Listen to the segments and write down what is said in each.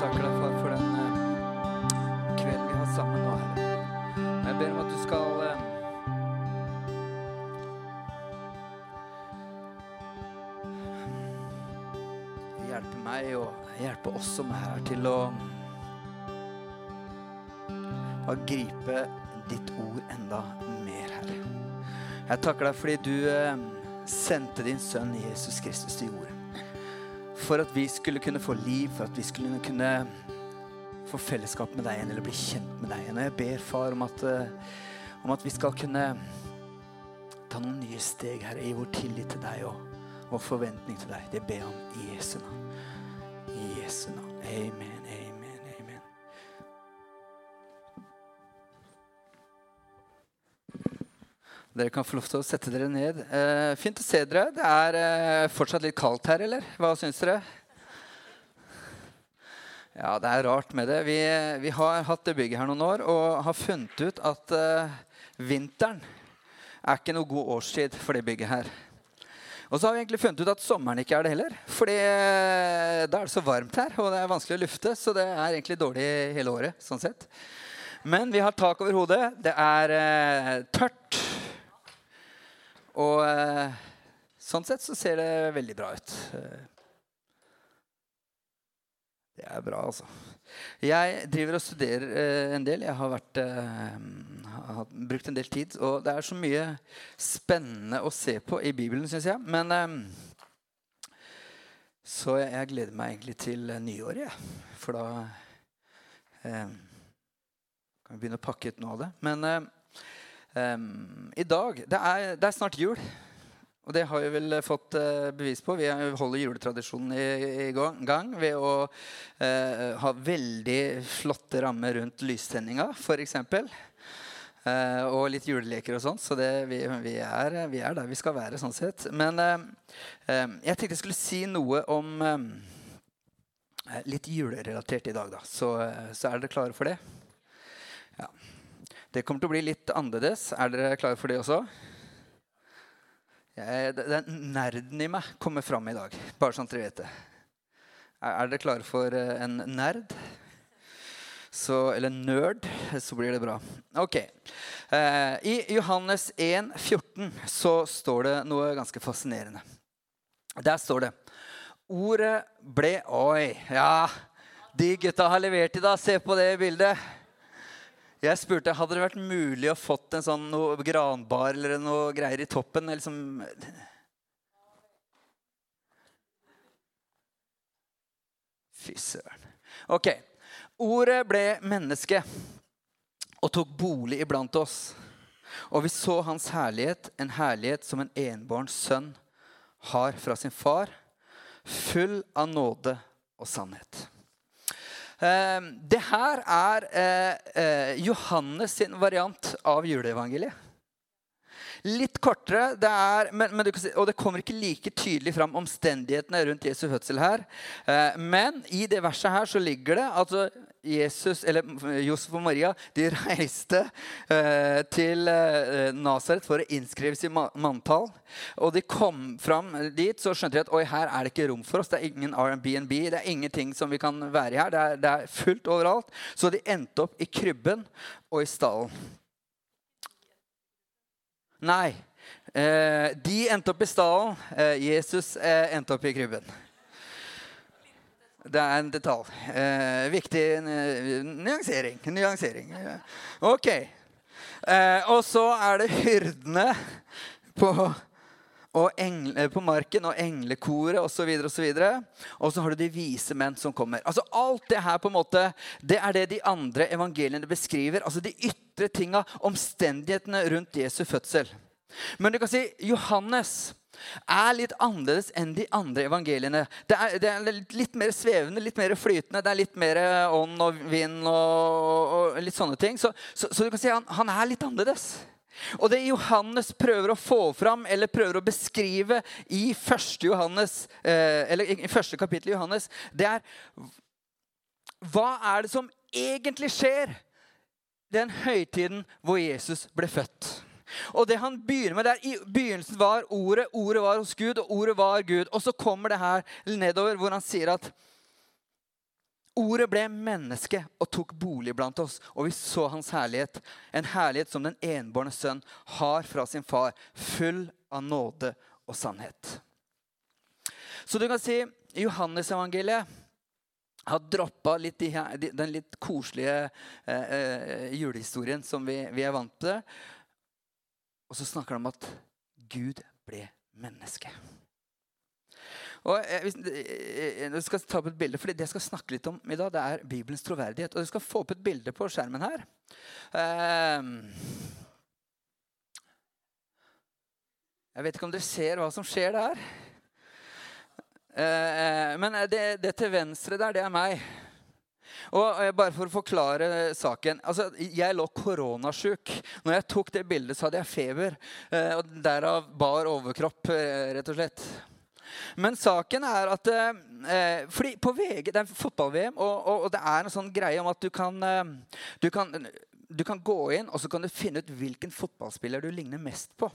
takker deg, far, for den eh, kvelden vi har sammen nå, Herre. Jeg ber om at du skal eh, hjelpe meg og hjelpe oss som er her, til å å gripe ditt ord enda mer, Herre. Jeg takker deg fordi du eh, sendte din sønn Jesus Kristus til jorden. For at vi skulle kunne få liv, for at vi skulle kunne få fellesskap med deg igjen, eller bli kjent med deg igjen. Jeg ber, far, om at, eh, om at vi skal kunne ta noen nye steg, her i vår tillit til deg og vår forventning til deg. Det ber jeg om i Jesu navn. I Jesu navn. Amen, amen, Dere kan få lov til å sette dere ned. Eh, fint å se dere. Det er eh, fortsatt litt kaldt her, eller? Hva syns dere? Ja, det er rart med det. Vi, vi har hatt det bygget her noen år og har funnet ut at eh, vinteren er ikke noe god årstid for det bygget her. Og så har vi egentlig funnet ut at sommeren ikke er det heller. Fordi eh, da er det så varmt her, og det er vanskelig å lufte. Så det er egentlig dårlig hele året. sånn sett. Men vi har tak over hodet. Det er eh, tørt. Og eh, sånn sett så ser det veldig bra ut. Det er bra, altså. Jeg driver og studerer eh, en del. Jeg har, vært, eh, har brukt en del tid. Og det er så mye spennende å se på i Bibelen, syns jeg. Men Så jeg, jeg gleder meg egentlig til nyåret, jeg. For da kan vi begynne å pakke ut noe av det. Men eh, em, i dag det er, det er snart jul. Og det har vi vel fått uh, bevis på. Vi holder juletradisjonen i, i gang ved å uh, ha veldig flotte rammer rundt lystenninga, f.eks. Uh, og litt juleleker og sånt. Så det, vi, vi, er, vi er der vi skal være, sånn sett. Men eh, eh, jeg tenkte jeg skulle si noe om eh, litt julerelatert i dag, da. Så, eh, så er dere klare for det? Ja. Det kommer til å bli litt annerledes. Er dere klare for det også? Jeg, den nerden i meg kommer fram i dag, bare sånn at dere vet det. Er, er dere klare for eh, en nerd? Så, eller nerd, så blir det bra. Ok. Eh, I Johannes 1, 14 så står det noe ganske fascinerende. Der står det Ordet ble Oi, ja. De gutta har levert i dag. Se på det bildet. Jeg spurte hadde det vært mulig å fått en sånn noe granbar eller noe greier i toppen. Liksom Fy søren. Ok. Ordet ble menneske og tok bolig iblant oss. Og vi så hans herlighet, en herlighet som en enbåren sønn har fra sin far, full av nåde og sannhet. Eh, det her er eh, eh, Johannes sin variant av juleevangeliet. Litt kortere, det er, men, men si, og det kommer ikke like tydelig fram omstendighetene rundt Jesu fødsel her. Eh, men i det verset her så ligger det at Jesus, eller Josef og Maria de reiste eh, til eh, Nasaret for å innskrives i ma- manntall. Og de kom fram dit, så skjønte de at oi, her er det ikke rom for oss. Det er ingen R&B, det er ingenting som vi kan være i her. Det er, det er fullt overalt. Så de endte opp i krybben og i stallen. Nei. Eh, de endte opp i stallen. Eh, Jesus eh, endte opp i krybben. Det er en detalj. Eh, viktig nyansering. Nyansering. Ok. Eh, og så er det hyrdene på, engle, på marken og englekoret osv. Og, så videre, og så har du de vise menn som kommer. Altså Alt det her på en måte, det er det de andre evangeliene beskriver. altså De ytre tinga, omstendighetene rundt Jesu fødsel. Men du kan si Johannes er litt annerledes enn de andre evangeliene. Det er, det er litt mer svevende, litt mer flytende. Det er litt mer ånd og vind og, og litt sånne ting. Så, så, så du kan si han, han er litt annerledes. Og det Johannes prøver å få fram eller prøver å beskrive i første, Johannes, eh, i første kapittel i Johannes, det er Hva er det som egentlig skjer den høytiden hvor Jesus ble født? Og det han begynner med der, I begynnelsen var ordet, ordet var hos Gud, og ordet var Gud. Og så kommer det her nedover hvor han sier at Ordet ble menneske og tok bolig blant oss, og vi så hans herlighet. En herlighet som den enbårne sønn har fra sin far, full av nåde og sannhet. Så du kan si Johannes-evangeliet har droppa de den litt koselige eh, eh, julehistorien som vi, vi, er vant til. Og så snakker de om at Gud ble menneske. Og jeg, jeg, skal ta opp et bilde, for Det jeg skal snakke litt om i dag, det er Bibelens troverdighet. Og Jeg skal få opp et bilde på skjermen her. Uh, jeg vet ikke om dere ser hva som skjer der. Men det, det til venstre der, det er meg. Og bare for å forklare saken. altså Jeg lå koronasjuk. Når jeg tok det bildet, så hadde jeg feber. Eh, og Derav bar overkropp, rett og slett. Men saken er at eh, fordi på VG, Det er fotball-VM, og, og, og, det er en sånn greie om at du kan, eh, du kan, du kan gå inn og så kan du finne ut hvilken fotballspiller du ligner mest på.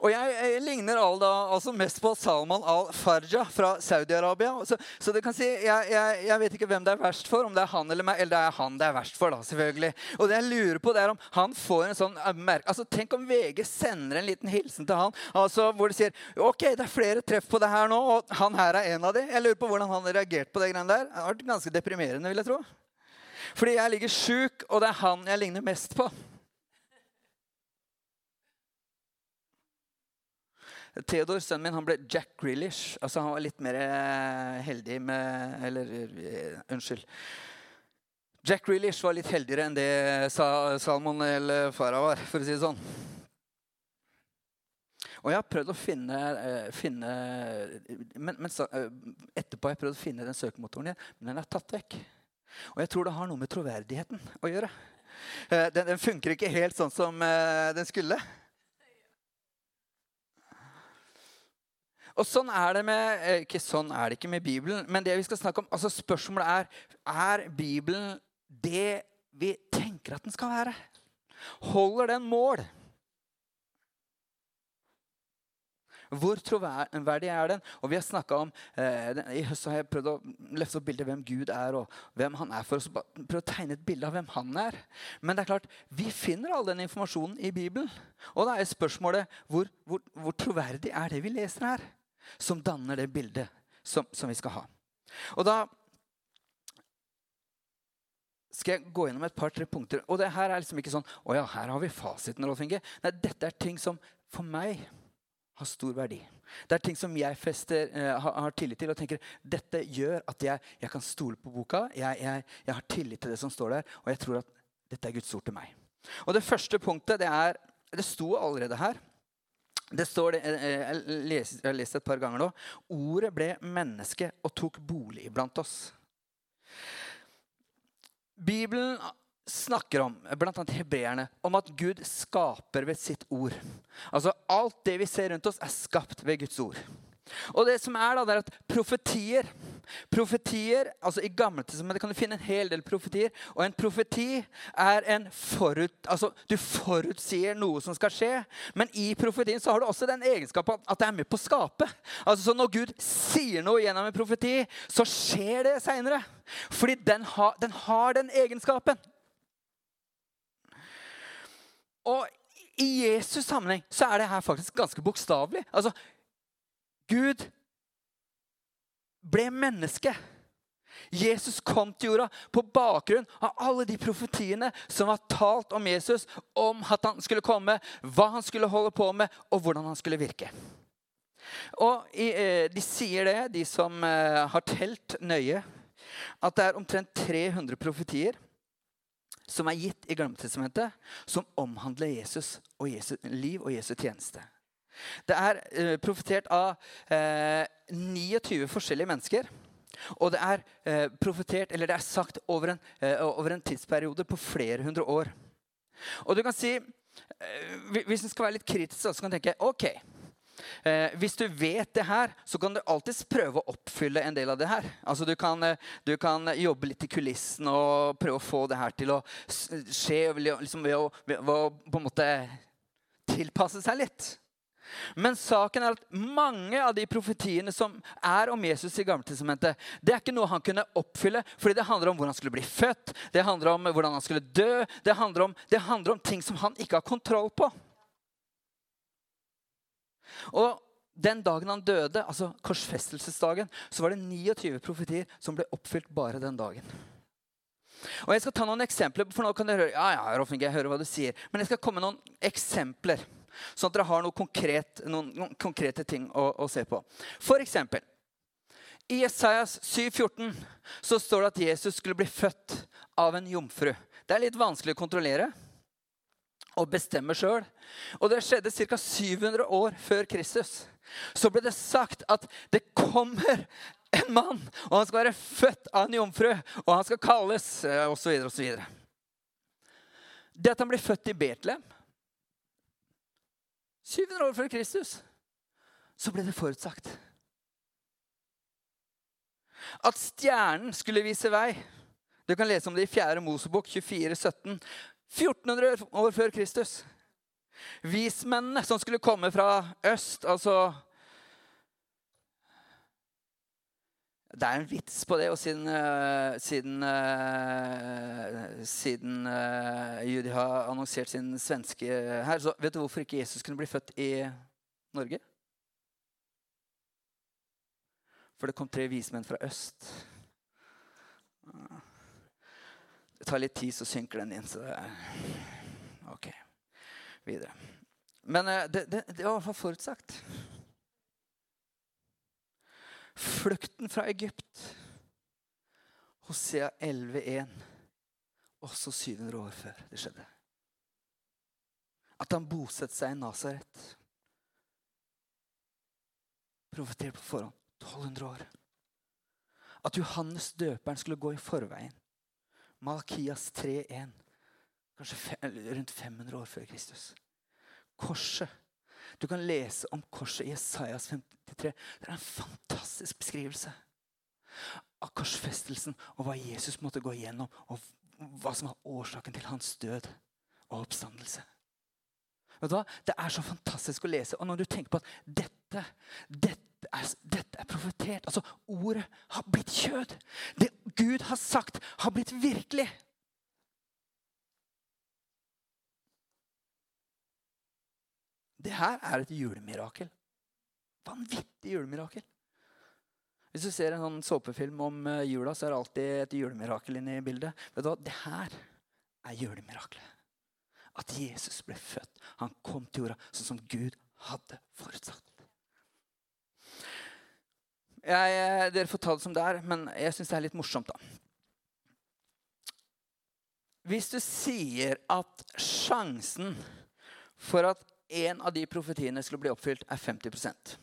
Og jeg, jeg ligner da, altså mest på Salman al-Farja fra Saudi-Arabia. Så, så, du kan si, jeg, jeg, jeg, vet ikke hvem det er verst for, om det er han eller meg. Eller det er han det er verst for, da, selvfølgelig. Og det jeg lurer på, det er om han får en sånn eh, merke altså, Tenk om VG sender en liten hilsen til han altså, hvor de sier ok, det er flere treff på det her nå, og han her er en av de. Jeg lurer på hvordan han reagerte på det greiene der. Det har vært ganske deprimerende, vil jeg tro. Fordi jeg ligger sjuk, og det er han jeg ligner mest på. Theodor, sønnen min, han ble Jack Grealish. Altså, han var litt mer eh, heldig med Eller uh, unnskyld. Jack Grealish var litt heldigere enn det Salmon eller Farah var, for å si det sånn. Og jeg har prøvd å finne, uh, finne men, men Etterpå har jeg prøvd å finne den søkemotoren igjen, men den er tatt vekk. Og jeg tror det har noe med troverdigheten å gjøre. Den, den funker ikke helt sånn som den skulle. Og sånn er det med, eh, Ikke sånn er det ikke med Bibelen, men det vi skal snakke om, altså spørsmålet er er Bibelen det vi tenker at den skal være. Holder den mål? Hvor troverdig er den? Og vi har om, eh, I høst har jeg prøvd å løfte opp bildet av hvem Gud er, og hvem han er for oss. Prøve å tegne et bilde av hvem han er. Men det er klart, vi finner all den informasjonen i Bibelen. Og da er spørsmålet hvor, hvor, hvor troverdig er det vi leser her? Som danner det bildet som, som vi skal ha. Og da skal jeg gå gjennom et par-tre punkter. Og det her er liksom ikke sånn Å ja, her har vi fasiten. Rolf Inge. Nei, dette er ting som for meg har stor verdi. Det er ting som jeg fester, eh, har, har, tillit til og tenker dette gjør at jeg, jeg kan stole på boka. Jeg, jeg, jeg, har tillit til det som står der, og jeg tror at dette er Guds ord til meg. Og Det første punktet det er Det sto allerede her. Det står det, eh, eh, jeg har lest et par ganger nå. Ordet ble menneske og tok bolig blant oss. Bibelen snakker om, bl.a. hebreerne, om at Gud skaper ved sitt ord. Altså Alt det vi ser rundt oss, er skapt ved Guds ord. Og det som er da, det er at profetier Profetier, altså I Gammeltestamentet kan du finne en hel del profetier. Og en profeti er en forut... Altså, du forutsier noe som skal skje. Men i profetien så har du også den egenskapen at det er med på å skape. Altså, så Når Gud sier noe gjennom en profeti, så skjer det seinere. Fordi den, ha, den har den egenskapen. Og i Jesus' sammenheng så er det her faktisk ganske bokstavelig. Altså, Gud ble menneske. Jesus kom til jorda på bakgrunn av alle de profetiene som var talt om Jesus, om at han skulle komme, hva han skulle holde på med, og hvordan han skulle virke. Og eh, De sier det, de som eh, har telt nøye, at det er omtrent 300 profetier som er gitt i Gammeltestamentet, som omhandler Jesus og Jesu liv og Jesu tjeneste. Det er uh, profetert av uh, eh, 29 forskjellige mennesker. Og det er uh, profetert, eller det er sagt over en, over en, tidsperiode på flere hundre år. Og du kan si, Hvis en skal være litt kritisk, så kan du tenke ok, hvis du vet det her, så kan du alltids prøve å oppfylle en del av det her. Altså Du kan, du kan jobbe litt i kulissen og prøve å få det her til å skje liksom ved, å, ved å på en måte tilpasse seg litt. Men saken er at mange av de profetiene som er om Jesus i Gammeltestamentet, det er ikke noe han kunne oppfylle, fordi det handler om hvordan han skulle bli født, det handler om hvordan han skulle dø, det handler om, det handler om ting som han ikke har kontroll på. Og den dagen han døde, altså korsfestelsesdagen, så var det 29 profetier som ble oppfylt bare den dagen. Og Jeg skal ta noen eksempler, for nå kan dere høre, ja, ja, Rolf jeg hører hva du sier. Men jeg skal komme noen eksempler. Sånn at dere har noe konkret, noen, noen, konkrete ting å, å se på. For eksempel, i Jesajas 7,14 så står det at Jesus skulle bli født av en jomfru. Det er litt vanskelig å kontrollere og bestemme sjøl. Og det skjedde ca. 700 år før Kristus. Så ble det sagt at det kommer en mann, og han skal være født av en jomfru, og han skal kalles osv. osv. Det at han blir født i Betlehem 700 år før Kristus, så ble det forutsagt. At stjernen skulle vise vei. Du kan lese om det i 4. Mosebok 24, 17. 1400 år før Kristus. Vismennene som skulle komme fra øst, altså Det er en vits på det. Og siden, uh, siden, uh, siden uh, Judy har annonsert sin svenske her, så vet du hvorfor ikke Jesus kunne bli født i Norge? For det kom tre vismenn fra øst. Det tar litt tid, så synker den inn. Så det er OK. Videre. Men det, det, det var i hvert fall forutsagt. Flukten fra Egypt. Hosea 11,1. Også 700 år før det skjedde. At han bosetter seg i Nasaret. Profetert på forhånd. 1200 år. At Johannes døperen skulle gå i forveien. Malakias 3,1. Kanskje rundt 500 år før Kristus. Korset du kan lese om korset i Jesajas 53. Det er en fantastisk beskrivelse av korsfestelsen og hva Jesus måtte gå igjennom, og hva som var årsaken til hans død og oppstandelse. Vet du hva? Det er så fantastisk å lese. Og når du tenker på at dette, dette er, dette er profetert Altså, ordet har blitt kjød. Det Gud har sagt, har blitt virkelig. Det her er et julemirakel. Vanvittig julemirakel. Hvis du ser en sånn såpefilm om eh, jula, så er det alltid et julemirakel inne i bildet. Vet du hva? Det her er julemiraklet. At Jesus ble født. Han kom til jorda sånn som Gud hadde forutsatt. Jeg, eh, dere får ta det som det er, men jeg syns det er litt morsomt, da. Hvis du sier at sjansen for at en av de profetiene skulle bli oppfylt, er 50%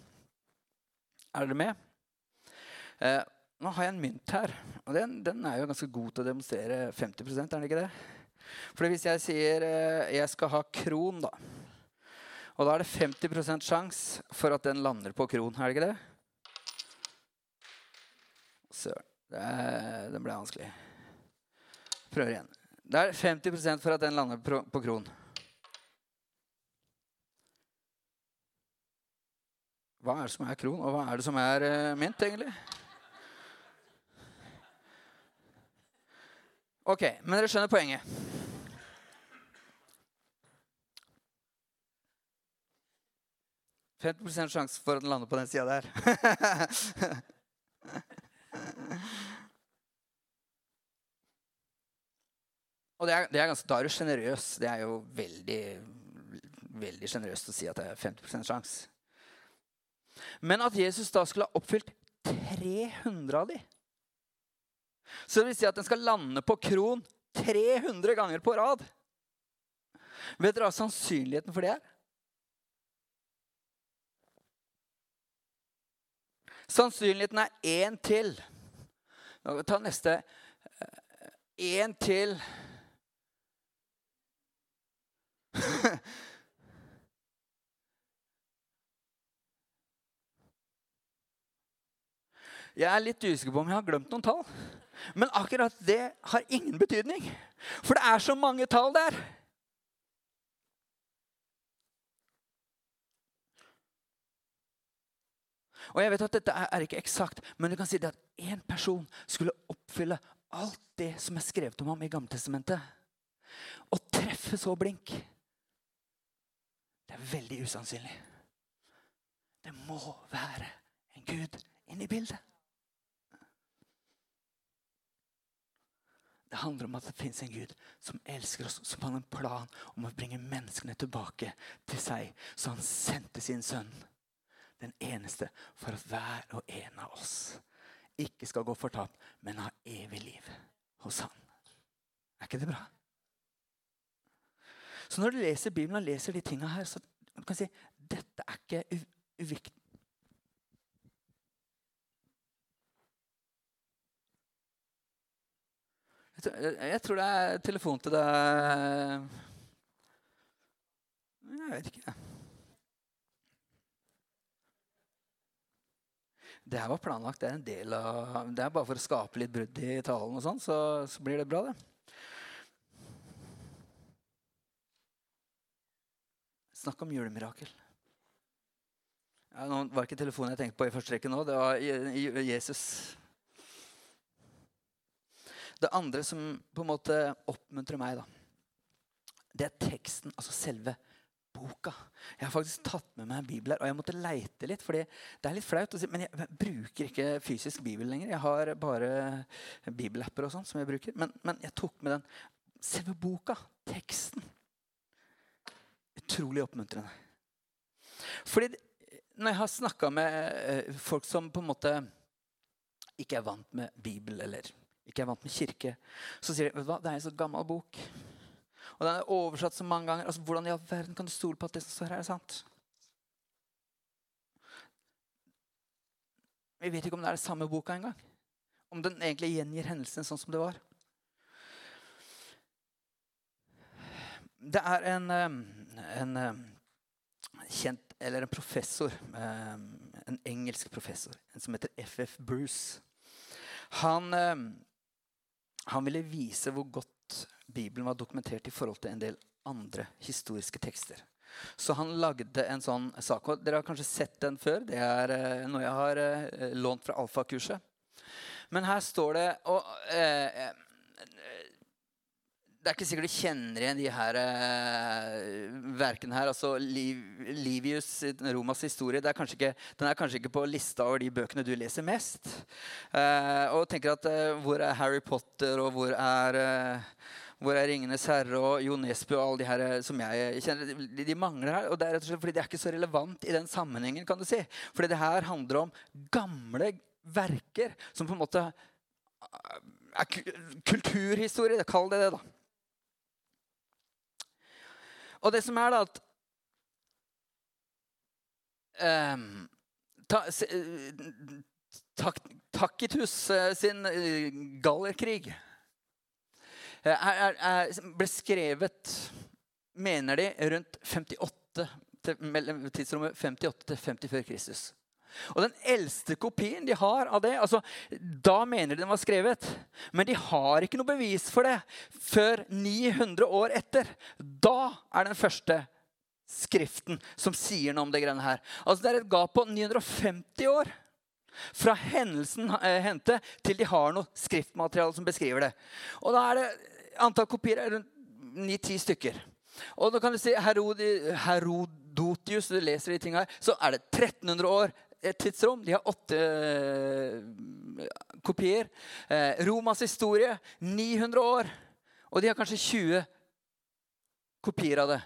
Er dere med? Eh, nå har jeg en mynt her. og den, den, er jo ganske god til å demonstrere 50% er den ikke det? For hvis jeg sier eh, jeg skal ha kron, da Og da er det 50% sjanse for at den lander på kron, er det ikke det? Søren. Den ble vanskelig. Prøver igjen. Det er 50% for at den lander på kron. Hva er det som er kron, og hva er det som er uh, mynt, egentlig? Ok, men dere skjønner poenget. prosent sjanse for at den lander på den sida der. Og det er, det er ganske, Da er du sjenerøs. Det er jo veldig veldig sjenerøst å si at det er 50% sjanse. Men at Jesus da skulle ha oppfylt 300 av de. Så det vil si at den skal lande på kron 300 ganger på rad. Vet dere hva sannsynligheten for det er? Sannsynligheten er én til. Nå Ta neste. Én til Jeg er litt usikker på om jeg har glemt noen tall. Men akkurat det har ingen betydning. For det er så mange tall der. Og jeg vet at dette er, ikke eksakt, men du kan si det at én person skulle oppfylle alt det som er skrevet om ham i Gammeltestamentet. Å treffe så blink, det er veldig usannsynlig. Det må være en Gud inne i bildet. Det handler om at det fins en Gud som elsker oss, som har en plan om å bringe menneskene tilbake til seg. Så han sendte sin sønn, den eneste, for at hver og en av oss ikke skal gå fortapt, men ha evig liv hos han. Er ikke det bra? Så når du leser Bibelen og leser de tinga her, så kan du si dette er ikke uviktig. Jeg tror det er telefon til deg Jeg vet ikke. Det her var planlagt. Det er en del av, det er bare for å skape litt brudd i talen, og sånn, så, så blir det bra, det. Snakk om julemirakel. Ja, nå var det ikke telefonen jeg tenkte på i første rekke nå. Det var Jesus. Det andre som på en måte oppmuntrer meg, da, det er teksten, altså selve boka. Jeg har faktisk tatt med meg en bibel her, og jeg måtte leite litt. fordi det er litt flaut å si, Men jeg bruker ikke fysisk bibel lenger. Jeg har bare bibelapper og sånn som jeg bruker. Men, men jeg tok med den. Selve boka, teksten. Utrolig oppmuntrende. Fordi når jeg har snakka med eh, folk som på en måte ikke er vant med Bibel, eller ikke er vant med kirke, så sier de vet du hva, det er en så gammel bok. Og den er oversatt så mange ganger. Altså, Hvordan i all verden kan du stole på at det som står her, er sant? Vi vet ikke om det er den samme boka engang. Om den egentlig gjengir hendelsen sånn som det var. Det er en, en kjent Eller en professor, en engelsk professor, en som heter FF Bruce. Han, han ville vise hvor godt Bibelen var dokumentert i forhold til en del andre historiske tekster. Så han lagde en sånn sak. og Dere har kanskje sett den før. Det er noe jeg har lånt fra alfakurset. Men her står det og, eh, det er ikke sikkert du kjenner igjen de her uh, verkene her. altså Liv, Livius, Romas historie, er ikke, den er kanskje ikke på lista over de bøkene du leser mest. Uh, og tenker at uh, Hvor er Harry Potter, og hvor er, hvor er 'Ringenes herre' og Jo Nesbø og alle de her som jeg kjenner? De, mangler her. og det er rett og slett fordi det er ikke så relevant i den sammenhengen. kan du si. Fordi det her handler om gamle verker som på en måte er kulturhistorie. Kall det det, da. Og det som er, da at um, ta, tak, Takitus uh, sin uh, gallerkrig uh, er, er, ble skrevet, mener de, rundt 58, til, tidsrommet 58 til 50 før Kristus. Og den eldste kopien de har av det altså, Da mener de den var skrevet. Men de har ikke noe bevis for det før 900 år etter. Da er den første skriften som sier noe om det greiene her. Altså, det er et gap på 950 år. Fra hendelsen eh, hendte til de har noe skriftmateriale som beskriver det. Og da er det antall kopier er rundt 9-10 stykker. Og da kan du si Herod, Herodotius, du leser de tingene her, så er det 1300 år et tidsrom. De har åtte uh, kopier. Eh, Romas historie 900 år. Og de har kanskje 20 kopier av det.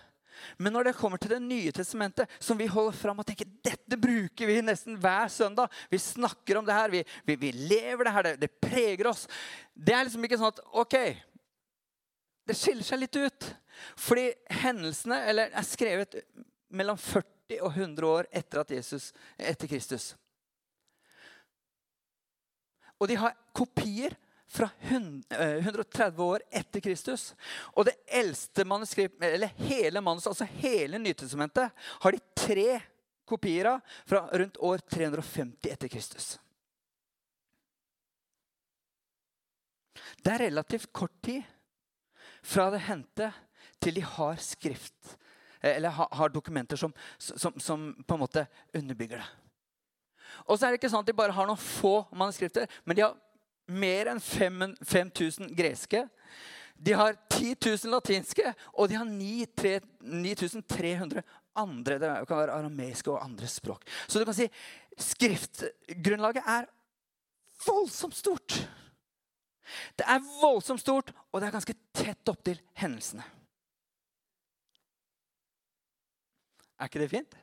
Men når det kommer til Det nye testamentet, som vi holder fram og tenker dette bruker vi nesten hver søndag Vi snakker om det her, vi, vi, vi lever det her, det, det, preger oss. Det er liksom ikke sånn at OK Det skiller seg litt ut. Fordi hendelsene eller, er skrevet mellom 40 40 og 100 år etter, Jesus, etter Kristus. Og de har kopier fra 130 eh, år etter Kristus. Og det eldste manuskriptet, eller hele manus, altså hele Nytestamentet, har de tre kopier av fra rundt år 350 etter Kristus. Det er relativt kort tid fra det hendte til de har skrift eller har dokumenter som, som, som, på en måte underbygger det. Og så er det ikke sånn at de bare har noen få manuskripter, men de har mer enn 5000 greske. De har 10 000 latinske, og de har 9300 andre. Det kan være arameiske og andre språk. Så du kan si skriftgrunnlaget er voldsomt stort. Det er voldsomt stort, og det er ganske tett opptil hendelsene. Er ikke det fint?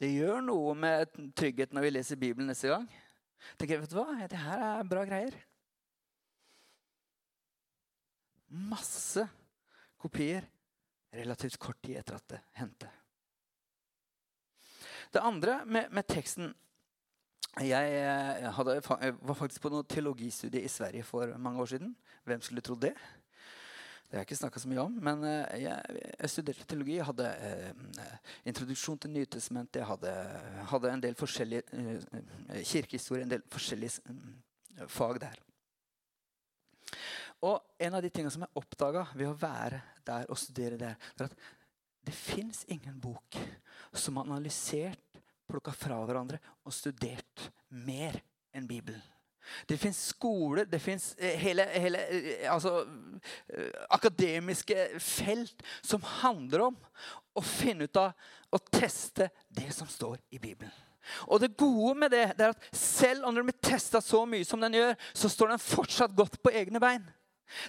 Det gjør noe med tryggheten når vi leser Bibelen neste gang. Tenker, vet du hva? Det her er bra greier. Masse kopier relativt kort tid etter at det hendte. Det andre med, med teksten jeg, jeg, hadde, var faktisk på noe teologistudie i Sverige for mange år siden. Hvem skulle trodd det? Det har jeg ikke snakka så mye om. Men eh, jeg, jeg studerte teologi. Jeg hadde eh, introduksjon til Nytestamentet. Jeg hadde, hadde, en del forskjellige eh, kirkehistorie, en del forskjellige eh, fag der. Og en av de tingene som jeg oppdaga ved å være der og studere der, er at det fins ingen bok som har analysert, plukka fra hverandre og studert mer enn Bibelen. Det fins skoler, det fins eh, hele, hele eh, altså, eh, akademiske felt som handler om å finne ut av å teste det som står i Bibelen. Og det gode med det, det er at selv om den blir testa så mye som den gjør, så står den fortsatt godt på egne bein.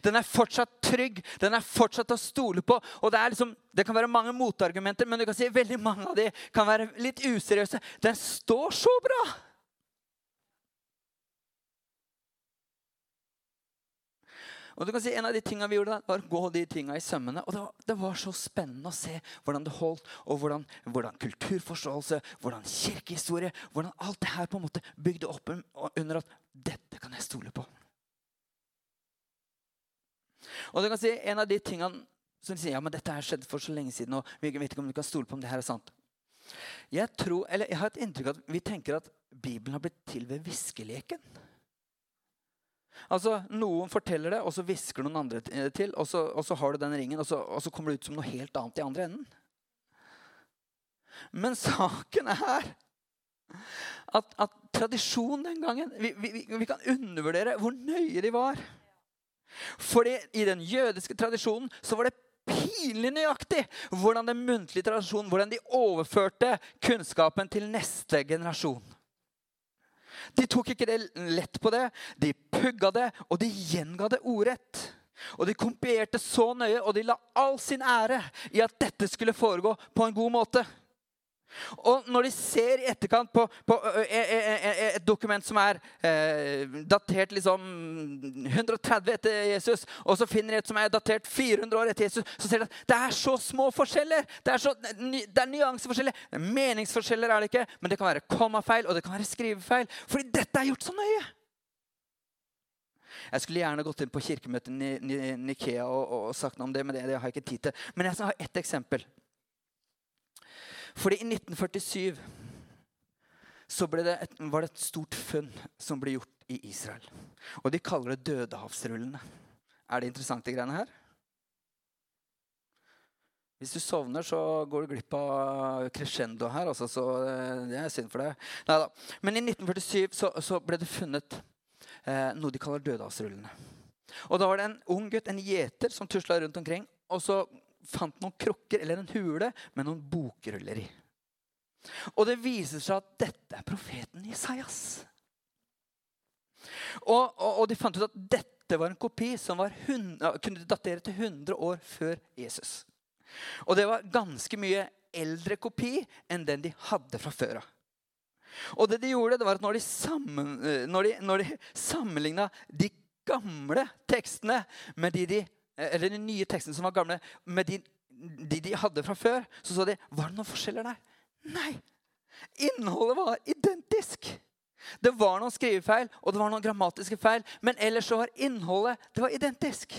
Den er fortsatt trygg, den er fortsatt å stole på. og Det, liksom, det kan være mange motargumenter, men du kan si veldig mange av de kan være litt useriøse. Den står så bra! Og du kan si En av de tingene vi gjorde, var å gå de tingene i sømmene. Og det var, det var, så spennende å se hvordan det holdt, og hvordan, hvordan, kulturforståelse, hvordan kirkehistorie Hvordan alt det her på en måte bygde opp under at dette kan jeg stole på. Og du kan si En av de tingene som sier ja, men dette har skjedd for så lenge siden, og vi vet ikke om du kan stole på om det her er sant. Jeg, tror, jeg har et inntrykk av at vi tenker at Bibelen har blitt til ved hviskeleken. Altså, Noen forteller det, og så hvisker noen andre til. Og så, og så har du den ringen, og så, og så, kommer det ut som noe helt annet i andre enden. Men saken er at, at tradisjonen den gangen vi, vi, vi, kan undervurdere hvor nøye de var. Fordi i den jødiske tradisjonen så var det pinlig nøyaktig hvordan den muntlige tradisjonen, hvordan de overførte kunnskapen til neste generasjon. De tok ikke lett på det. De pugga det, og de gjenga det ordrett. Og de kompierte så nøye, og de la all sin ære i at dette skulle foregå på en god måte. Og når de ser i etterkant på, på et dokument som er eh, datert liksom 130 etter Jesus, og så finner de et som er datert 400 år etter Jesus, så ser de at det er så små forskjeller. Det er, så, det er nyanseforskjeller. Meningsforskjeller er det ikke, men det kan være kommafeil og det kan være skrivefeil. Fordi dette er gjort så nøye. Jeg skulle gjerne gått inn på kirkemøtet i Nikea og, og, sagt noe om det, men det, det har jeg ikke tid til. Men jeg skal ha ett eksempel. Fordi i 1947 så det et, var det et stort funn som ble gjort i Israel. Og de kaller det Dødehavsrullene. Er det interessant, de greiene her? Hvis du sovner, så går du glipp av crescendo her. Også, så eh, det er synd for deg. Neida. Men i 1947 så, så ble det funnet eh, noe de kaller Dødehavsrullene. Og da var det en ung gutt, en gjeter, som tusla rundt omkring. Og så fant noen krukker eller en hule med noen bokruller i. Og det viser seg at dette er profeten Isaias. Og, og, og de fant ut at dette var en kopi som var 100, kunne datere til 100 år før Jesus. Og det var ganske mye eldre kopi enn den de hadde fra før av. Og det de gjorde, det var at når de, sammen, når de, når de sammenligna de gamle tekstene med de de Eh, eller de nye teksten som var gamle, med de, de, de hadde fra før, så så de var det noen forskjeller der. Nei! Innholdet var identisk. Det var noen skrivefeil og det var noen grammatiske feil, men ellers så var innholdet det var identisk.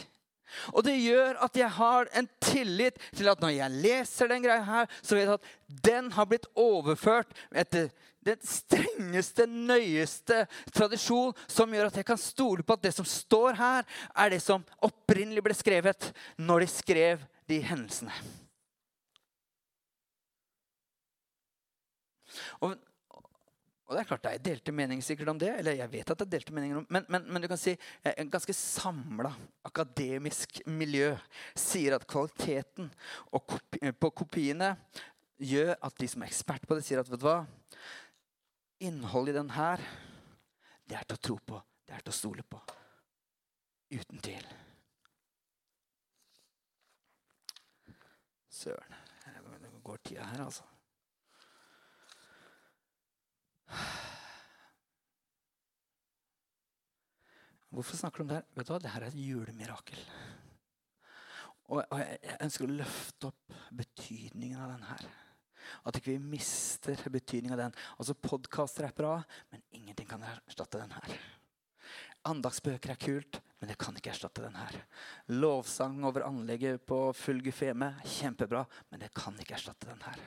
Og det gjør at jeg har en tillit til at når jeg leser den greia her, så vet jeg at den har blitt overført etter den strengeste, nøyeste tradisjon som gjør at jeg kan stole på at det som står her, er det som opprinnelig ble skrevet når de skrev de hendelsene. Og, Og det er klart det er delte meninger sikkert om det. eller jeg vet at det er delte meninger om, Men, men, men du kan si eh, en ganske samla akademisk miljø sier at kvaliteten kopi, på kopiene gjør at de som er ekspert på det, sier at vet du hva, innholdet i den her, det er til å tro på. Det er til å stole på. Uten tvil. Søren. Det går tida her, altså. Hvorfor snakker du om det her? Vet du hva? Det her er et julemirakel. Og, jeg, jeg ønsker å løfte opp betydningen av den her. At ikke vi mister betydningen av den. Altså Podkaster er bra, men ingenting kan erstatte den her. Andagsbøker er kult, men det kan ikke erstatte den her. Lovsang over anlegget på full gufeme, kjempebra, men det kan ikke erstatte den her.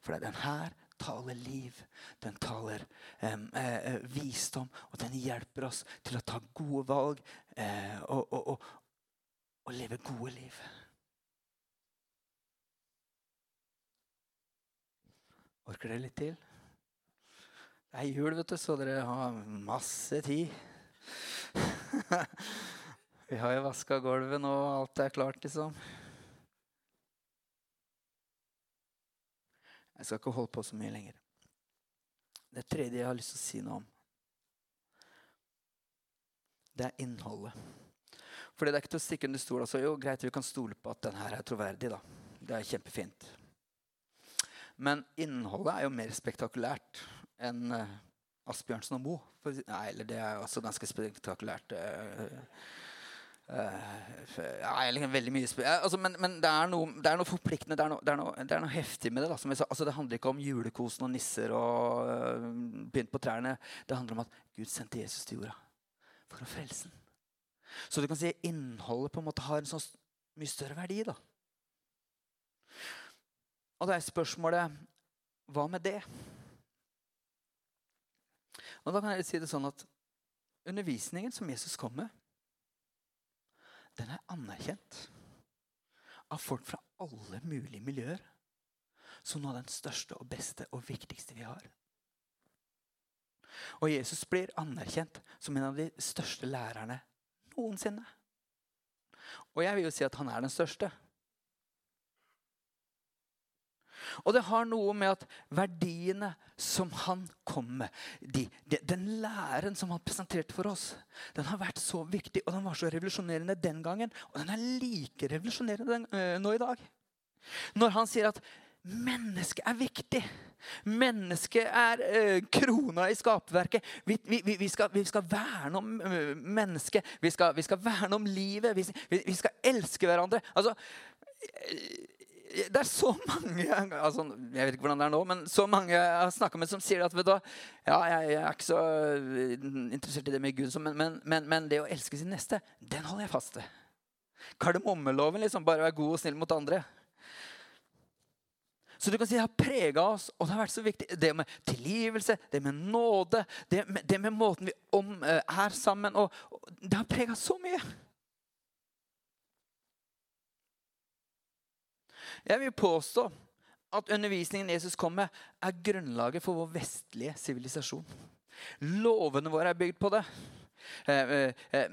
For det er den her taler liv. Den taler eh, visdom, og den hjelper oss til å ta gode valg eh, og, og, og, og, leve gode liv. Orker dere litt til? Det er jul, vet du, så dere har masse tid. Vi har jo vaska gulvet nå, og alt er klart, liksom. Jeg skal ikke holde på så mye lenger. Det tredje jeg har lyst til å si noe om, det er innholdet. For det er ikke til å stikke under stol. Altså, jo, greit, vi kan stole på at den her er troverdig. da. Det er kjempefint. Men innholdet er jo mer spektakulært enn uh, Asbjørnsen og Moe. Nei, eller det er også ganske spektakulært. Uh, Uh, ja, veldig mye altså, men, men det, er noe, det, er noe, forpliktende, det er noe, det er noe, det er noe heftig med det. Da, altså, det handler ikke om julekosen og nisser og uh, pynt på trærne. Det handler om at Gud sendte Jesus til jorda for å frelse den. Så du kan si innholdet på en måte har en sånn mye større verdi. da. Og da er spørsmålet hva med det? Og da kan jeg si det sånn at Undervisningen som Jesus kom med, den er anerkjent av folk fra alle mulige miljøer som noe av den største og beste og viktigste vi har. Og Jesus blir anerkjent som en av de største lærerne noensinne. Og jeg vil jo si at han er den største. Og det har noe med at verdiene som han kom med, de, de, den læren som han presenterte for oss, den har vært så viktig, og den var så revolusjonerende den gangen. Og den er like revolusjonerende øh, nå i dag. Når han sier at mennesket er viktig. Mennesket er øh, krona i skapverket. Vi, vi, vi, skal, vi, skal, verne om øh, mennesket. Vi skal, skal, verne om livet. Vi, skal elske hverandre. Altså, det er så mange altså, Jeg vet ikke hvordan det er nå, men så mange jeg har snakka med, som sier at vet du, ja, jeg, jeg, er ikke så eh, interessert i det med Gud, men, men, men, men det å elske sin neste, den holder jeg fast ved. Kardemommeloven. liksom, Bare være god og snill mot andre. Så du kan si det har prega oss, og det har vært så viktig. Det med tilgivelse, det med nåde, det med, det med måten vi om, eh, er sammen og, og Det har prega så mye. Jeg vil påstå at undervisningen Jesus kom med, er grunnlaget for vår vestlige sivilisasjon. Lovene våre er bygd på det. Eh, eh, eh,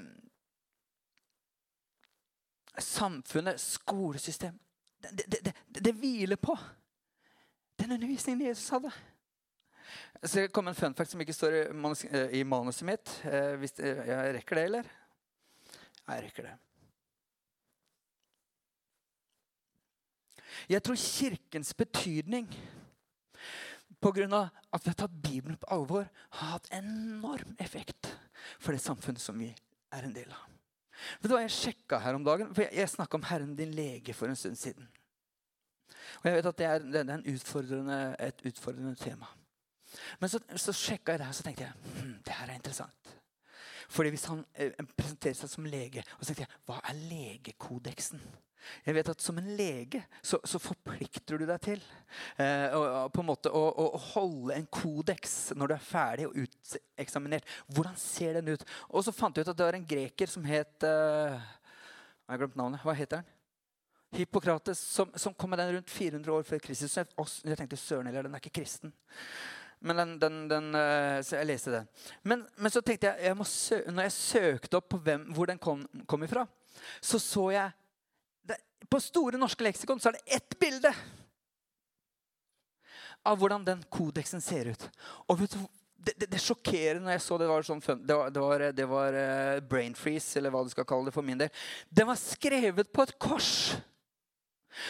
samfunnet, skolesystem det, det, det, det, hviler på den undervisningen Jesus hadde. Så det kom en fun fact som ikke står i, manus, i manuset mitt. Hvis jeg rekker det, eller? Jeg rekker det. Jeg tror Kirkens betydning pga. at vi har tatt Bibelen på alvor, har hatt enorm effekt for det samfunnet som vi er en del av. Vet du hva Jeg sjekka her om dagen, for jeg, jeg snakka om Herren din lege for en stund siden. Og jeg vet at det er, det er utfordrende, et utfordrende tema. Men så, så sjekka jeg det her så tenkte jeg hm, det her er interessant. Fordi Hvis han eh, presenterer seg som lege, og så tenkte jeg, hva er legekodeksen? Jeg vet at Som en lege så, så forplikter du deg til eh, å, på en måte å, å, holde en kodeks når du er ferdig og uteksaminert. Hvordan ser den ut? Og så fant jeg ut at det var en greker som het eh, Jeg har glemt navnet. Hva heter han? Hippokrates, som, som, kom med den rundt 400 år før Kristus. Jeg, jeg tenkte søren heller, den er ikke kristen. Men den, den, den, eh, så jeg leste den. Men, men så tenkte jeg, jeg sø, når jeg søkte opp hvem, hvor den kom, kom ifra, så så jeg det, På Store norske leksikon så er det ett bilde av hvordan den kodeksen ser ut. Og vet du, det, det, det sjokkerer når jeg så det. var sånn fun, det var, det var, det var uh, brain freeze, eller hva du skal kalle det for min del. Den var skrevet på et kors.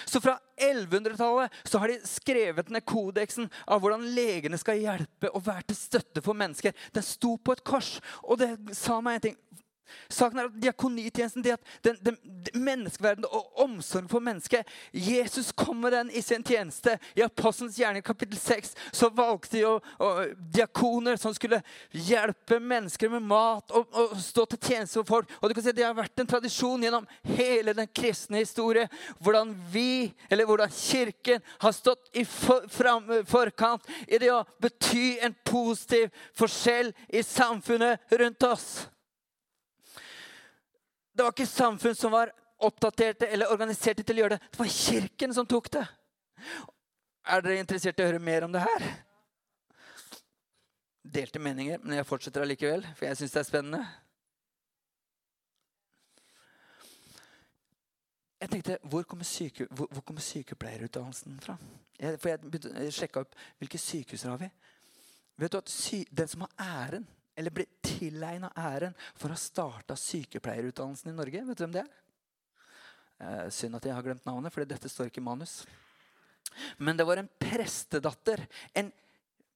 Så fra 1100-tallet så har de skrevet ned kodeksen av hvordan legene skal hjelpe og være til støtte for mennesker. Den sto på et kors, og det sa meg en ting. Saken er at Diakonitjenesten, det at den, den, den menneskeverden og omsorg for mennesket Jesus kom med den i sin tjeneste. I Apostelens gjerning kapittel 6 så valgte de å, å, diakoner som skulle hjelpe mennesker med mat og, og, stå til tjeneste for folk. Og du kan si Det har vært en tradisjon gjennom hele den kristne historie hvordan vi, eller hvordan Kirken, har stått i for, fram, forkant i det å bety en positiv forskjell i samfunnet rundt oss. Det var ikke samfunn som var oppdaterte eller organiserte til å gjøre det. Det var kirken som tok det. Er dere interessert i å høre mer om det her? Delte meninger, men jeg fortsetter allikevel, for jeg syns det er spennende. Jeg tenkte, Hvor kommer, syke, hvor, hvor kommer sykepleierutdannelsen fra? Jeg, for jeg sjekka opp hvilke sykehus har vi. Vet du at sy, Den som har æren eller ble tilegna æren for å ha starta sykepleierutdannelsen i Norge. Vet du hvem det er? Eh, synd at jeg har glemt navnet, for dette står ikke i manus. Men det var en prestedatter, en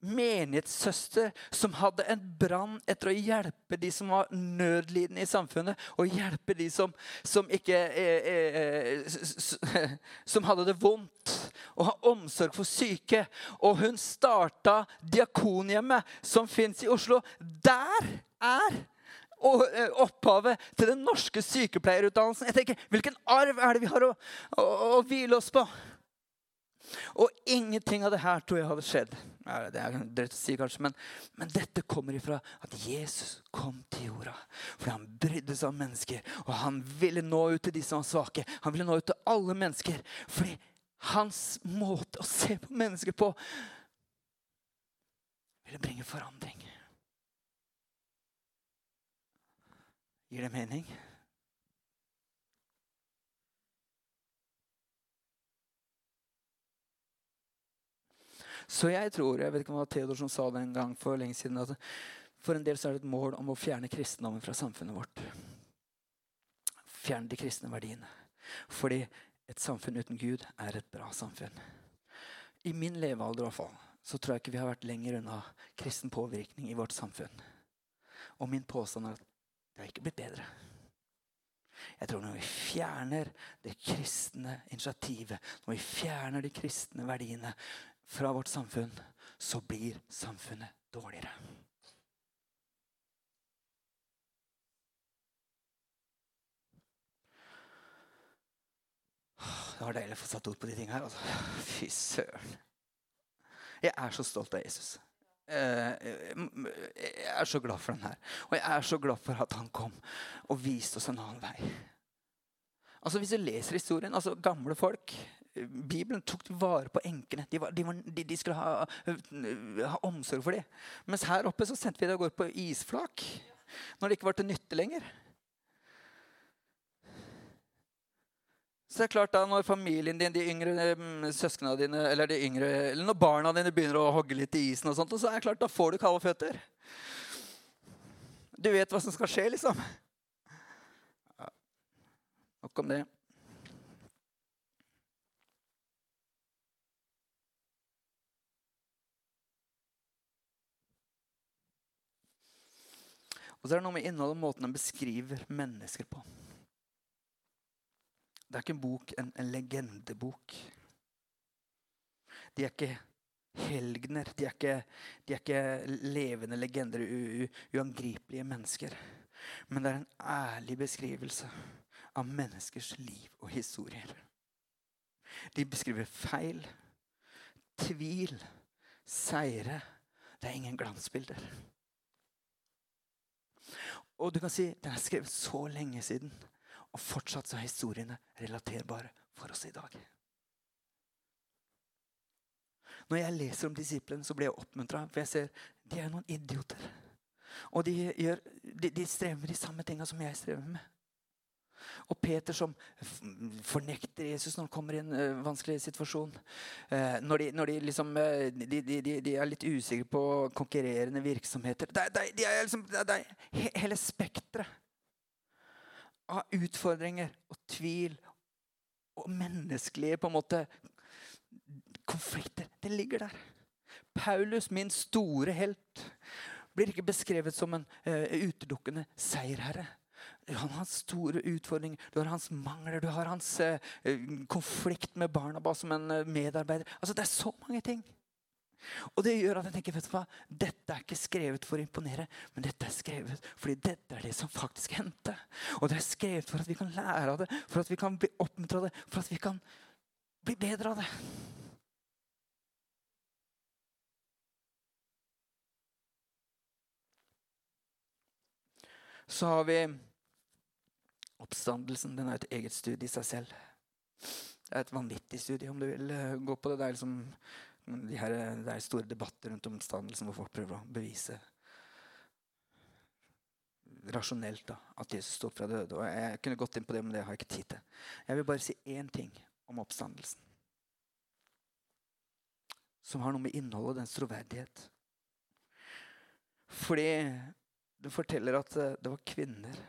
menighetssøster som hadde en brann etter å hjelpe de som var nødlidende i samfunnet, og hjelpe de som, som ikke eh, eh, Som hadde det vondt, og ha omsorg for syke. Og hun starta Diakonhjemmet, som fins i Oslo. Der er eh, opphavet til den norske sykepleierutdannelsen. Jeg tenker, Hvilken arv er det vi har å, å, å hvile oss på? Og ingenting av det her tror jeg hadde skjedd. Det er drøyt å si kanskje, men, men, dette kommer ifra at Jesus kom til jorda. Fordi han brydde seg om mennesker, og han ville nå ut til de som var svake. Han ville nå ut til alle mennesker. Fordi hans måte å se på mennesker på ville bringe forandring. Gir det mening? Så jeg tror, jeg vet ikke om det var Theodor som sa det en gang for lenge siden, at for en del så er det et mål om å fjerne kristendommen fra samfunnet vårt. Fjerne de kristne verdiene. Fordi et samfunn uten Gud er et bra samfunn. I min levealder i hvert fall, så tror jeg ikke vi har vært lenger unna kristen påvirkning i vårt samfunn. Og min påstand er at det har ikke blitt bedre. Jeg tror når vi fjerner det kristne initiativet, når vi fjerner de kristne verdiene, fra vårt samfunn, så blir samfunnet dårligere. Det var deilig å få satt ord på de tingene her. Altså. Fy søren. Jeg er så stolt av Jesus. Eh, jeg er så glad for den her. Og jeg er så glad for at han kom og viste oss en annen vei. Altså Hvis du leser historien altså Gamle folk Bibelen tok vare på enkene. De, de, de, skulle ha, ha, omsorg for dem. Mens her oppe så sendte vi det av gårde på isflak når det ikke var til nytte lenger. Så det er klart da, Når familien din, de yngre mm, søsknene dine, eller, de yngre, eller når barna dine begynner å hogge litt i isen, og sånt, så er det klart, da får du kalde føtter. Du vet hva som skal skje, liksom. Nok om det. Og så er det noe med innholdet og måten den beskriver mennesker på. Det er ikke en bok, en, en legendebok. De er ikke helgener. De er ikke, de er ikke levende legender, u, uangripelige mennesker. Men det er en ærlig beskrivelse av menneskers liv og historier. De beskriver feil, tvil, seire. Det er ingen glansbilder. Og du kan si den er skrevet så lenge siden, og fortsatt så er historiene relaterbare for oss i dag. Når jeg leser om disiplene, så blir jeg oppmuntra. For jeg ser de er noen idioter. Og de, gjør, de, de strever med de samme tinga som jeg strever med. Og Peter som fornekter Jesus når han kommer i en uh, vanskelig situasjon. Uh, når, de, når de, liksom, uh, de, de, er litt usikre på konkurrerende virksomheter. Det, det, de er liksom, det, er hele spekteret av utfordringer og tvil og menneskelige på en måte konflikter. Det ligger der. Paulus, min store helt, blir ikke beskrevet som en utelukkende seierherre. Du har hans store utfordringer, du har hans mangler, du har hans eh, konflikt med Barnabas som en eh, medarbeider. Altså, Det er så mange ting. Og det gjør at jeg tenker, vet du hva? Dette er ikke skrevet for å imponere, men dette er skrevet fordi dette er det som faktisk hendte. Og det er skrevet for at vi kan lære av det, for at vi kan bli oppmuntra av det, for at vi kan bli bedre av det. Så har vi Oppstandelsen den er et eget studie i seg selv. Det er et vanvittig studie, om du vil eh, gå på det. Det er, liksom, de her, det er store debatter rundt oppstandelsen hvor folk prøver å bevise rasjonelt da, at Jesus står opp fra døde. Og jeg kunne gått inn på det, men det har jeg ikke tid til. Jeg vil bare si én ting om oppstandelsen. Som har noe med innholdet og dens troverdighet. Fordi det forteller at eh, det var kvinner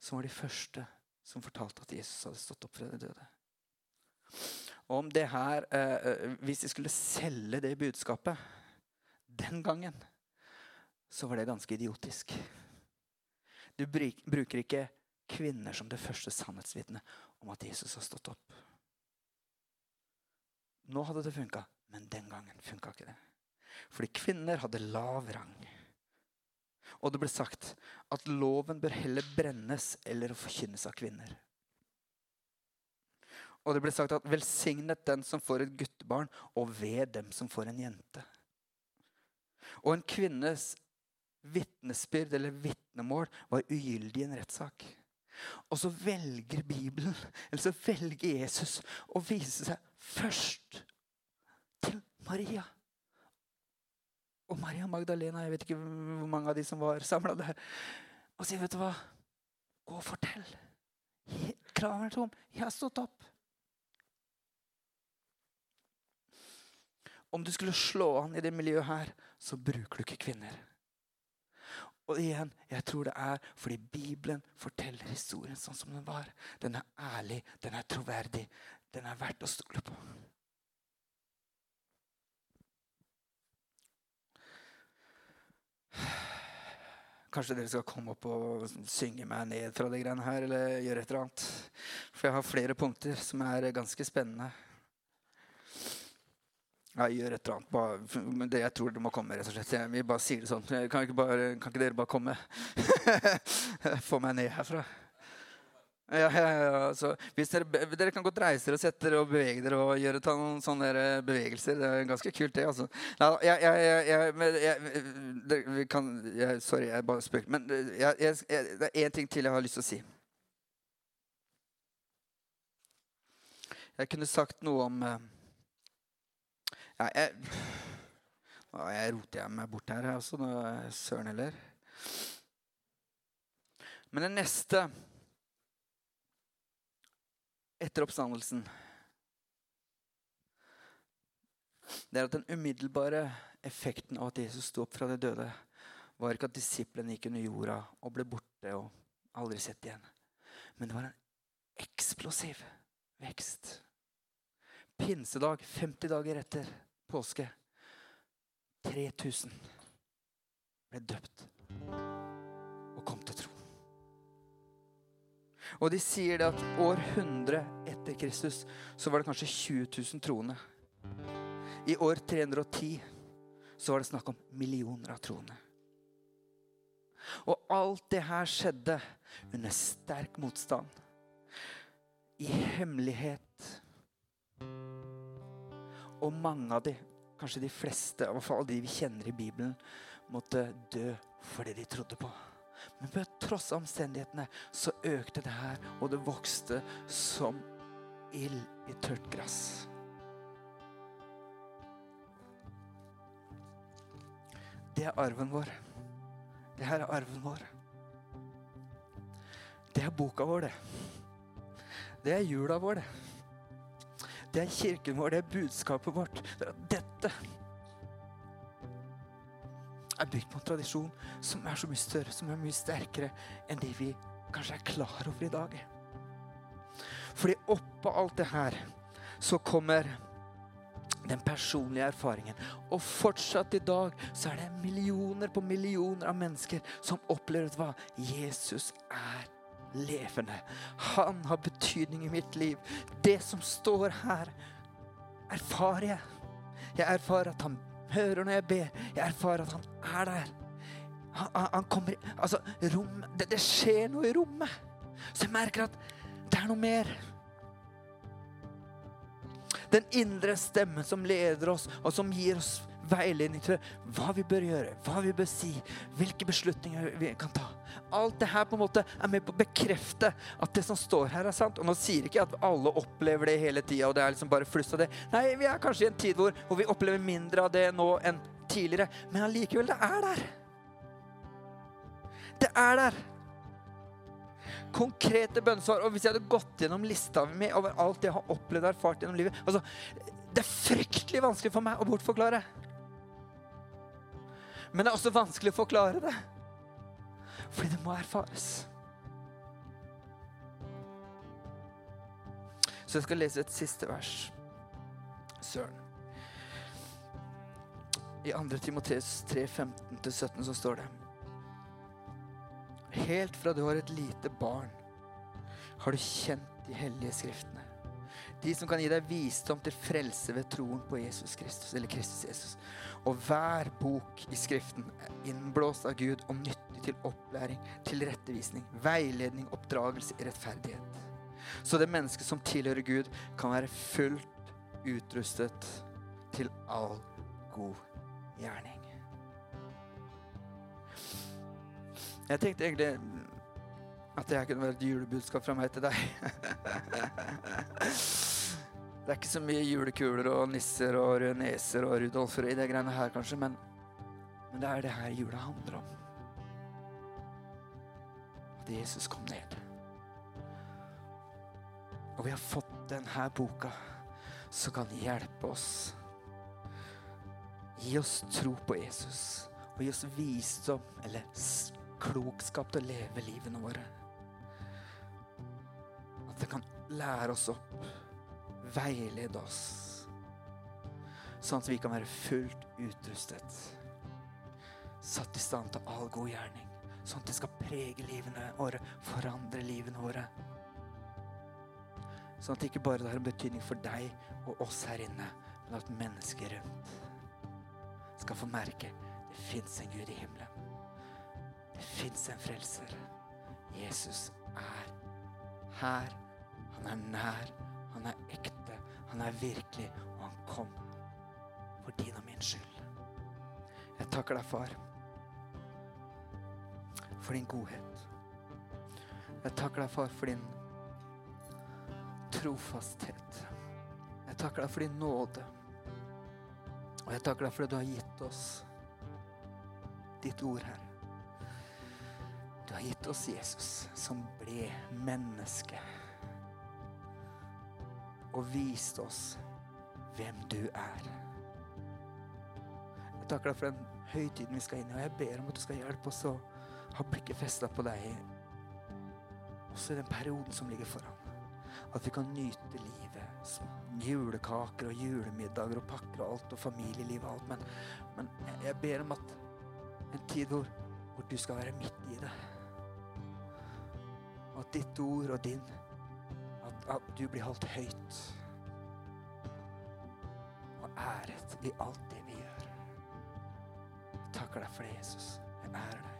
som var de første som fortalte at Jesus hadde stått opp fra de døde. Om det her, eh, eh, Hvis de skulle selge det budskapet den gangen, så var det ganske idiotisk. Du bruker ikke kvinner som det første sannhetsvitnet om at Jesus har stått opp. Nå hadde det funka, men den gangen funka ikke det. Fordi kvinner hadde lav rang. Og det ble sagt at loven bør heller brennes eller forkynnes av kvinner. Og det ble sagt at 'velsignet den som får et guttebarn, og ved dem som får en jente'. Og en kvinnes vitnesbyrd eller vitnemål var ugyldig i en rettssak. Og så velger Bibelen, eller så velger Jesus å vise seg først til Maria og Maria Magdalena. Jeg vet ikke hvor mange av de som var samla der. Og sier, 'Vet du hva? Gå og fortell. Kraven er tom. Jeg har stått opp.' Om du skulle slå an i det miljøet her, så bruker du ikke kvinner. Og igjen, jeg tror det er fordi Bibelen forteller historien sånn som den var. Den er ærlig, den er troverdig, den er verdt å stole på. Kanskje dere skal komme opp og synge meg ned fra de greiene her, eller gjøre et eller annet. For jeg har flere punkter som er ganske spennende. Ja, gjør et eller annet. Bare, det jeg tror det må komme, rett og slett. Jeg, vi bare sier det sånn. Kan ikke, bare, kan ikke dere bare komme? Få meg ned herfra. Ja, ja, ja, Så hvis dere, dere, kan godt reise dere og sette dere og bevege dere og gjøre noen sånne bevegelser. Det er ganske kult, det. altså. Nei, jeg, jeg, jeg, jeg, kan, Sorry, jeg bare spøker. Men det er én ting til jeg har lyst til å si. Jeg kunne sagt noe om eh, ja, jeg, Nå jeg roter jeg meg bort her, altså. Søren heller. Men det neste etter oppstandelsen, det er at den umiddelbare effekten av at Jesus sto opp fra de døde, var ikke at disiplene gikk under jorda og ble borte og aldri sett igjen. Men det var en eksplosiv vekst. Pinsedag, 50 dager etter påske, 3000 ble døpt og kom til tro. Og de sier det at år 100 etter Kristus så var det kanskje 20 000 troende. I år 310 så var det snakk om millioner av troende. Og alt det her skjedde under sterk motstand. I hemmelighet. Og mange av de, kanskje de fleste, i hvert fall de vi kjenner i Bibelen, måtte dø for det de trodde på. Men på tross omstendighetene så økte det her, og det vokste som ild i tørt gress. Det er arven vår. Det her er arven vår. Det er boka vår, det. Det er jula vår, det. Det er kirken vår, det er budskapet vårt. Det er dette er bygd på en tradisjon som er så mye større, som er mye sterkere enn det vi kanskje er klar over i dag. Fordi oppå alt det her så kommer den personlige erfaringen. Og fortsatt i dag så er det millioner på millioner av mennesker som opplever hva Jesus er levende. Han har betydning i mitt liv. Det som står her, erfarer jeg. Jeg erfarer at han hører når jeg ber. Jeg erfarer at han er der. Han, han kommer Altså, rom, det, det skjer noe i rommet. Så jeg merker at det er noe mer. Den indre stemmen som leder oss, og som gir oss veiledning til hva vi bør gjøre, hva vi bør si, hvilke beslutninger vi kan ta. Alt det her på en måte er med på å bekrefte at det som står her, er sant. Og nå sier ikke at alle opplever det hele tida, og det er liksom bare fluss av det. Nei, vi er kanskje i en tid hvor, hvor vi opplever mindre av det nå enn tidligere, men allikevel, det er der. Det er der konkrete bønnesvar. Og hvis jeg hadde gått gjennom lista mi over alt jeg har opplevd og erfart gjennom livet altså, Det er fryktelig vanskelig for meg å bortforklare. Men det er også vanskelig å forklare det. Fordi det må erfares. Så jeg skal lese et siste vers. Søren. I 2. Timoteus 3, 15-17 så står det Helt fra du var et lite barn, har du kjent de hellige skriftene. De som kan gi deg visdom til frelse ved troen på Jesus Kristus, eller Kristus Jesus. Og hver bok i Skriften er innblåst av Gud og nyttig til opplæring, tilrettevisning, veiledning, oppdragelse rettferdighet. Så det mennesket som tilhører Gud, kan være fullt utrustet til all god gjerning. Jeg tenkte egentlig at det kunne være et julebudskap fra meg til deg. Det er ikke så mye julekuler og nisser og røde neser og Rudolfer i det greiene her, kanskje, men, men det er det her jula handler om. Jesus kom ned. Og vi har fått denne boka som kan hjelpe oss. Gi oss tro på Jesus, og gi oss visdom, eller klokskap til å leve livene våre. At det kan lære oss opp, veilede oss, sånn at vi kan være fullt utrustet. Satt i stand til all god gjerning, sånn at det skal prege livene våre, forandre livene våre. Sånn at det ikke bare har en betydning for deg og oss her inne, men at mennesker rundt skal få merke det fins en Gud i himmelen. Det fins en frelser. Jesus er her. Han er nær. Han er ekte. Han er virkelig. Og han kom for din og min skyld. Jeg takker deg, far, for din godhet. Jeg takker deg, far, for din trofasthet. Jeg takker deg for din nåde. Og jeg takker deg for det du har gitt oss ditt ord her. Du har gitt oss Jesus, som ble menneske. Og vist oss hvem du er. Jeg takker deg for den høytiden vi skal inn i, og jeg ber om at du skal hjelpe oss å ha blikket festa på deg også i den perioden som ligger foran. At vi kan nyte livet. som Julekaker og julemiddager og pakker og alt, og familieliv og alt. Men, men jeg ber om at en tid hvor, hvor du skal være midt i det. Og at ditt ord og din at, at du blir holdt høyt og æret i alt det vi gjør. Jeg takker deg for det, Jesus. Jeg ærer deg.